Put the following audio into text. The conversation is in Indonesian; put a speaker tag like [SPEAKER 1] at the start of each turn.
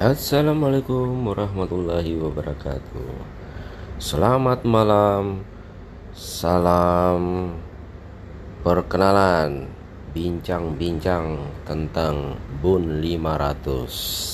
[SPEAKER 1] Assalamualaikum warahmatullahi wabarakatuh. Selamat malam Salam Perkenalan Bincang-bincang tentang Bun 500